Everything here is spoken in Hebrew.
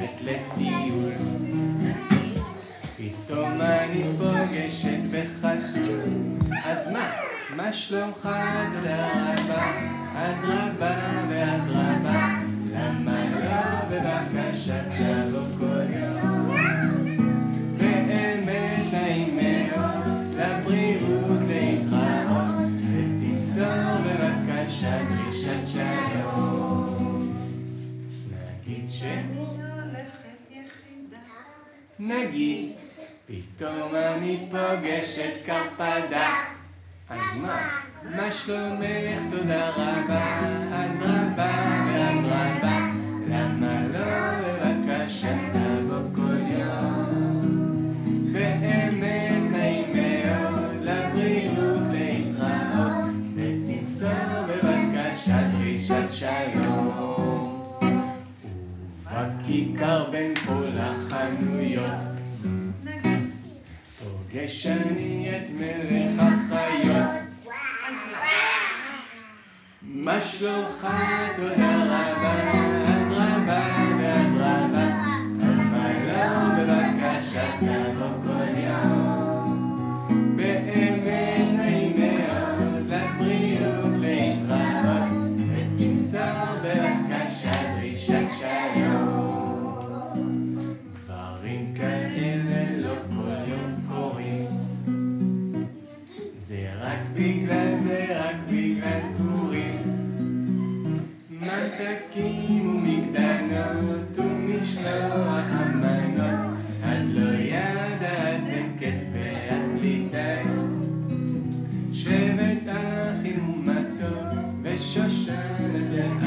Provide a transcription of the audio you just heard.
יוצאת לטיול. פתאום אני פוגשת בחתול אז מה? מה שלומך? אדרבה? אדרבה ואדרבה. למה לא? בבקשה תבוא כל יום. נגיד, פתאום אני פוגש את קרפדה. אז מה? מה שלומך? תודה רבה. אדרבה בכיכר בין כל החנויות פוגש אני את מלך החיות מה שלומך? תודה רבה, בגלל זה, רק בגלל פורים. מתקים ומקדנות ומשלוח המנות, את לא ידעת בקץ ואת בלי די. שבט אחים ומתוק ושושן את